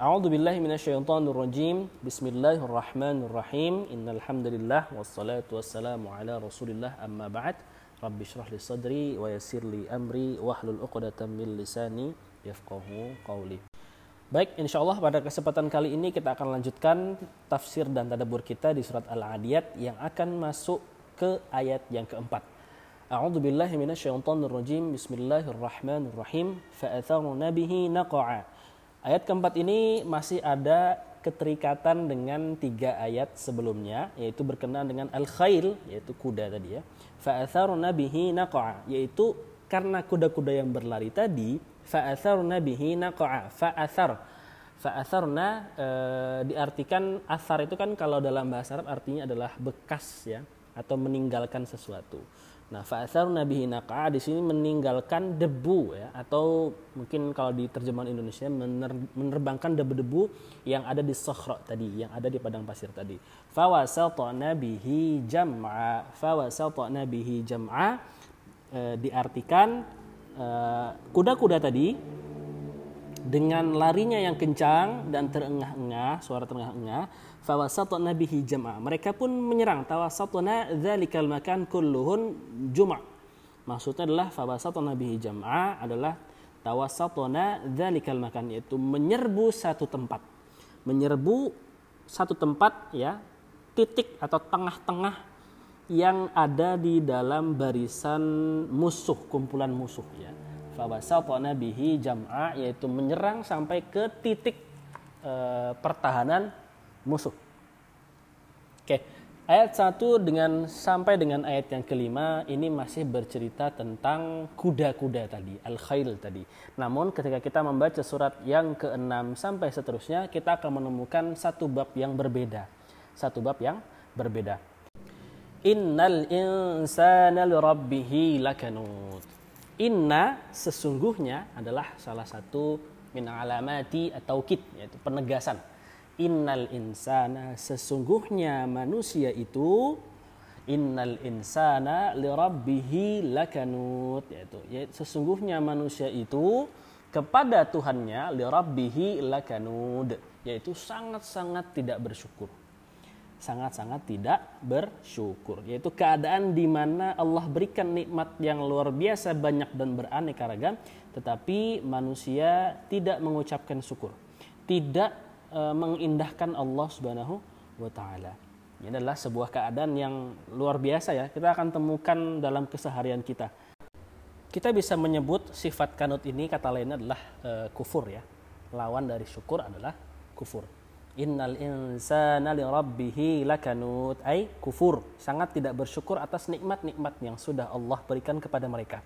A'udzu billahi minasyaitonir rajim. Bismillahirrahmanirrahim. Innal hamdalillah wassalatu wassalamu ala Rasulillah amma ba'd. Rabbi shrah li sadri wa yassir li amri wahlul 'uqdatam min lisani yafqahu qawli. Baik, insya Allah pada kesempatan kali ini kita akan lanjutkan tafsir dan tadabbur kita di surat Al-Adiyat yang akan masuk ke ayat yang keempat. A'udzu billahi minasyaitonir rajim. Bismillahirrahmanirrahim. Fa'atharna bihi naqa'a. Ayat keempat ini masih ada keterikatan dengan tiga ayat sebelumnya yaitu berkenaan dengan al-khail yaitu kuda tadi ya. Fa'atharna bihi naqa'a yaitu karena kuda-kuda yang berlari tadi fa'atharna bihi naqa'a fa'athar fa'atharna e, diartikan asar itu kan kalau dalam bahasa Arab artinya adalah bekas ya atau meninggalkan sesuatu. Nah, fa'asar nabihi naqa di sini meninggalkan debu ya atau mungkin kalau di terjemahan Indonesia menerbangkan debu-debu yang ada di sokhra tadi, yang ada di padang pasir tadi. Fawasatna bihi jam'a. Fawasatna bihi jam'a e, diartikan kuda-kuda e, tadi dengan larinya yang kencang dan terengah-engah, suara terengah-engah, fawasatna bihi jam'a. Mereka pun menyerang tawasatna dzalikal makan kulluhun juma'. Maksudnya adalah fawasatna bihi jam'a adalah tawasatna dzalikal makan yaitu menyerbu satu tempat. Menyerbu satu tempat ya, titik atau tengah-tengah yang ada di dalam barisan musuh, kumpulan musuh ya. Fawasatna bihi jam'a yaitu menyerang sampai ke titik e, pertahanan musuh. Oke, ayat 1 dengan sampai dengan ayat yang kelima ini masih bercerita tentang kuda-kuda tadi, al-khail tadi. Namun ketika kita membaca surat yang keenam sampai seterusnya, kita akan menemukan satu bab yang berbeda. Satu bab yang berbeda. Innal insana lirabbihi lakanut. Inna sesungguhnya adalah salah satu min alamati atau kit yaitu penegasan. Innal insana sesungguhnya manusia itu innal insana lirabbihi lakanut yaitu ya, sesungguhnya manusia itu kepada Tuhannya lirabbihi lakanud yaitu sangat-sangat tidak bersyukur sangat-sangat tidak bersyukur yaitu keadaan di mana Allah berikan nikmat yang luar biasa banyak dan beraneka ragam tetapi manusia tidak mengucapkan syukur tidak uh, mengindahkan Allah Subhanahu wa taala. Ini adalah sebuah keadaan yang luar biasa ya. Kita akan temukan dalam keseharian kita. Kita bisa menyebut sifat kanut ini kata lainnya adalah uh, kufur ya. Lawan dari syukur adalah kufur. Innal insana li rabbih lakanut ay kufur, sangat tidak bersyukur atas nikmat-nikmat yang sudah Allah berikan kepada mereka.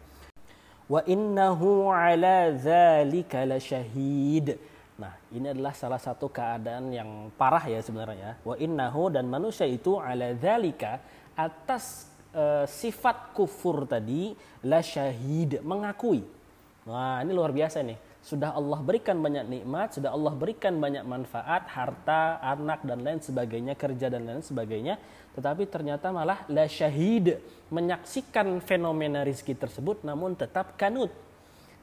Wa innahu ala dzalika lasyahid Nah, ini adalah salah satu keadaan yang parah ya sebenarnya. Wa innahu dan manusia itu ala dzalika atas e, sifat kufur tadi la syahid mengakui. Nah, ini luar biasa nih. Sudah Allah berikan banyak nikmat, sudah Allah berikan banyak manfaat, harta, anak dan lain sebagainya, kerja dan lain sebagainya, tetapi ternyata malah la syahid menyaksikan fenomena rizki tersebut namun tetap kanut.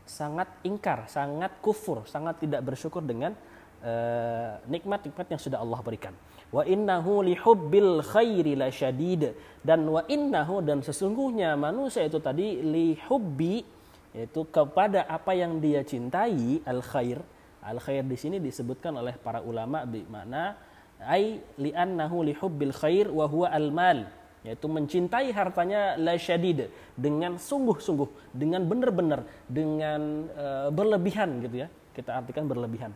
Sangat ingkar, sangat kufur, sangat tidak bersyukur dengan eh, nikmat-nikmat uh, yang sudah Allah berikan. Wa innahu lihubbil khairi lasyadid dan wa innahu dan sesungguhnya manusia itu tadi lihubbi yaitu kepada apa yang dia cintai al khair. Al khair di sini disebutkan oleh para ulama di mana ai li'annahu lihubbil khair wa huwa al mal yaitu mencintai hartanya la syadid dengan sungguh-sungguh dengan benar-benar dengan uh, berlebihan gitu ya. Kita artikan berlebihan.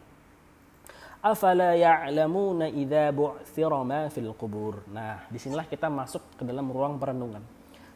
Afala ya'lamuna idza bu'thira ma fil qubur. Nah di sinilah kita masuk ke dalam ruang perenungan.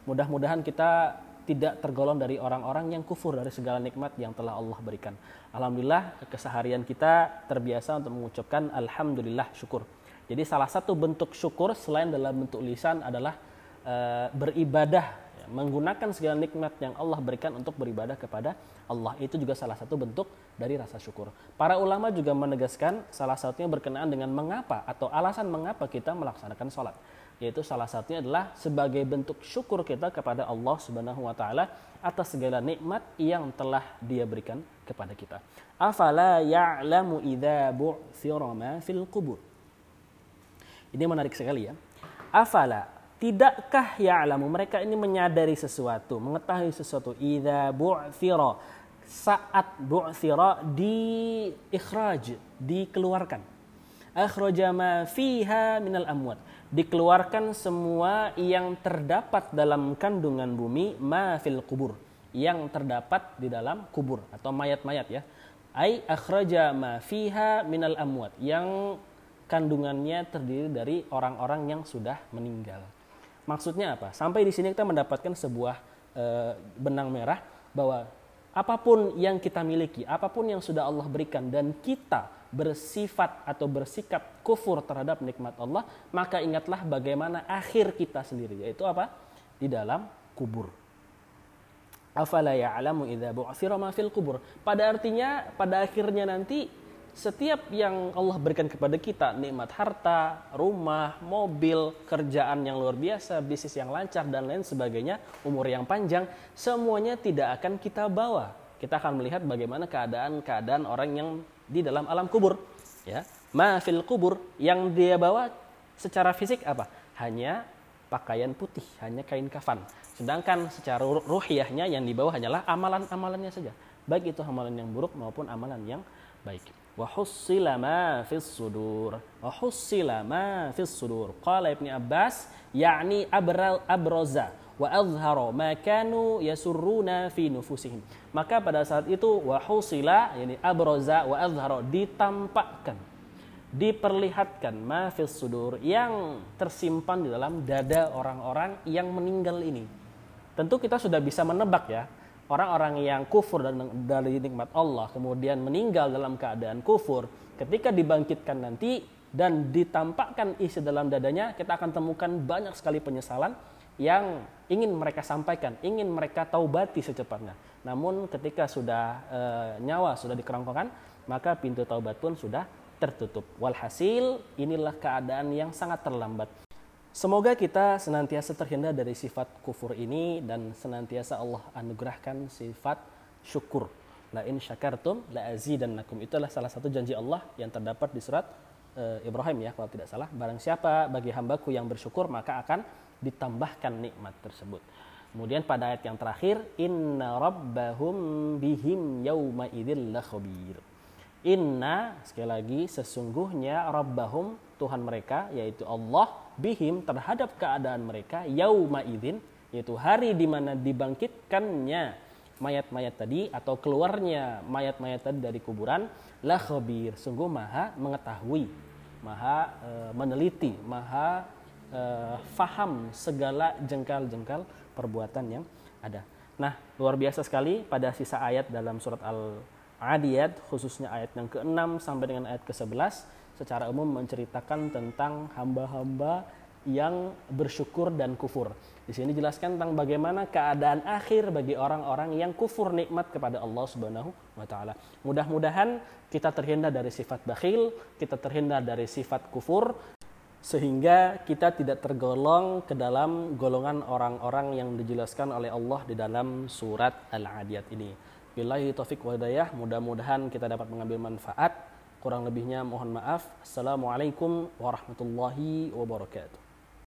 Mudah-mudahan kita tidak tergolong dari orang-orang yang kufur dari segala nikmat yang telah Allah berikan. Alhamdulillah keseharian kita terbiasa untuk mengucapkan alhamdulillah syukur. Jadi salah satu bentuk syukur selain dalam bentuk lisan adalah e, beribadah ya, menggunakan segala nikmat yang Allah berikan untuk beribadah kepada Allah. Itu juga salah satu bentuk dari rasa syukur. Para ulama juga menegaskan salah satunya berkenaan dengan mengapa atau alasan mengapa kita melaksanakan sholat. Yaitu salah satunya adalah sebagai bentuk syukur kita kepada Allah Subhanahu wa taala atas segala nikmat yang telah Dia berikan kepada kita. Afala ya'lamu idza bu'thira ma fil qubur. Ini menarik sekali ya. Afala tidakkah ya'lamu mereka ini menyadari sesuatu, mengetahui sesuatu idza bu'thira saat bu'thira di ikhraj, dikeluarkan. Akhraja ma fiha minal amwat dikeluarkan semua yang terdapat dalam kandungan bumi ma fil kubur yang terdapat di dalam kubur atau mayat-mayat ya. Ai akhraja ma fiha minal amwat. Yang kandungannya terdiri dari orang-orang yang sudah meninggal. Maksudnya apa? Sampai di sini kita mendapatkan sebuah e, benang merah bahwa apa pun yang kita miliki apa pun yang sudah Allah berikan dan kita bersifat atau bersikap kufur terhadap nikmat Allah, maka ingatlah bagaimana akhir kita sendiri, yaitu apa? Di dalam kubur. Afala ya'lamu idza bu'thira ma fil kubur. Pada artinya pada akhirnya nanti setiap yang Allah berikan kepada kita nikmat harta, rumah, mobil, kerjaan yang luar biasa, bisnis yang lancar dan lain sebagainya, umur yang panjang, semuanya tidak akan kita bawa. Kita akan melihat bagaimana keadaan-keadaan orang yang di dalam alam kubur ya. Ma fil kubur yang dia bawa secara fisik apa? Hanya pakaian putih hanya kain kafan. Sedangkan secara ruhiyahnya yang dibawa hanyalah amalan-amalannya saja. Baik itu amalan yang buruk maupun amalan yang baik. Wa hussila ma fis sudur. Wa hussila ma fis sudur. Qala ibnu abbas yakni abral abroza wa azhara ma kanu yasurruna fi nufusihim. Maka pada saat itu wa husila yani abroza wa azhara ditampakkan diperlihatkan ma fis sudur yang tersimpan di dalam dada orang-orang yang meninggal ini. Tentu kita sudah bisa menebak ya, orang-orang yang kufur dan dari nikmat Allah kemudian meninggal dalam keadaan kufur ketika dibangkitkan nanti dan ditampakkan isi dalam dadanya kita akan temukan banyak sekali penyesalan yang ingin mereka sampaikan, ingin mereka taubati secepatnya. Namun ketika sudah e, nyawa sudah dikerongkongan, maka pintu taubat pun sudah tertutup. Walhasil inilah keadaan yang sangat terlambat. Semoga kita senantiasa terhindar dari sifat kufur ini dan senantiasa Allah anugerahkan sifat syukur. La in syakartum la azidannakum. Itulah salah satu janji Allah yang terdapat di surat e, Ibrahim ya kalau tidak salah. Barang siapa bagi hambaku yang bersyukur maka akan ditambahkan nikmat tersebut. Kemudian pada ayat yang terakhir, inna rabbahum bihim yauma idzil khabir. Inna sekali lagi sesungguhnya rabbahum Tuhan mereka yaitu Allah bihim terhadap keadaan mereka yauma idzin yaitu hari di mana dibangkitkannya mayat-mayat tadi atau keluarnya mayat-mayat tadi dari kuburan la khabir sungguh maha mengetahui maha e, meneliti maha uh, faham segala jengkal-jengkal perbuatan yang ada. Nah, luar biasa sekali pada sisa ayat dalam surat Al-Adiyat, khususnya ayat yang ke-6 sampai dengan ayat ke-11, secara umum menceritakan tentang hamba-hamba yang bersyukur dan kufur. Di sini jelaskan tentang bagaimana keadaan akhir bagi orang-orang yang kufur nikmat kepada Allah Subhanahu wa taala. Mudah-mudahan kita terhindar dari sifat bakhil, kita terhindar dari sifat kufur sehingga kita tidak tergolong ke dalam golongan orang-orang yang dijelaskan oleh Allah di dalam surat Al-Adiyat ini. Billahi taufik wa hidayah, mudah-mudahan kita dapat mengambil manfaat. Kurang lebihnya mohon maaf. Assalamualaikum warahmatullahi wabarakatuh.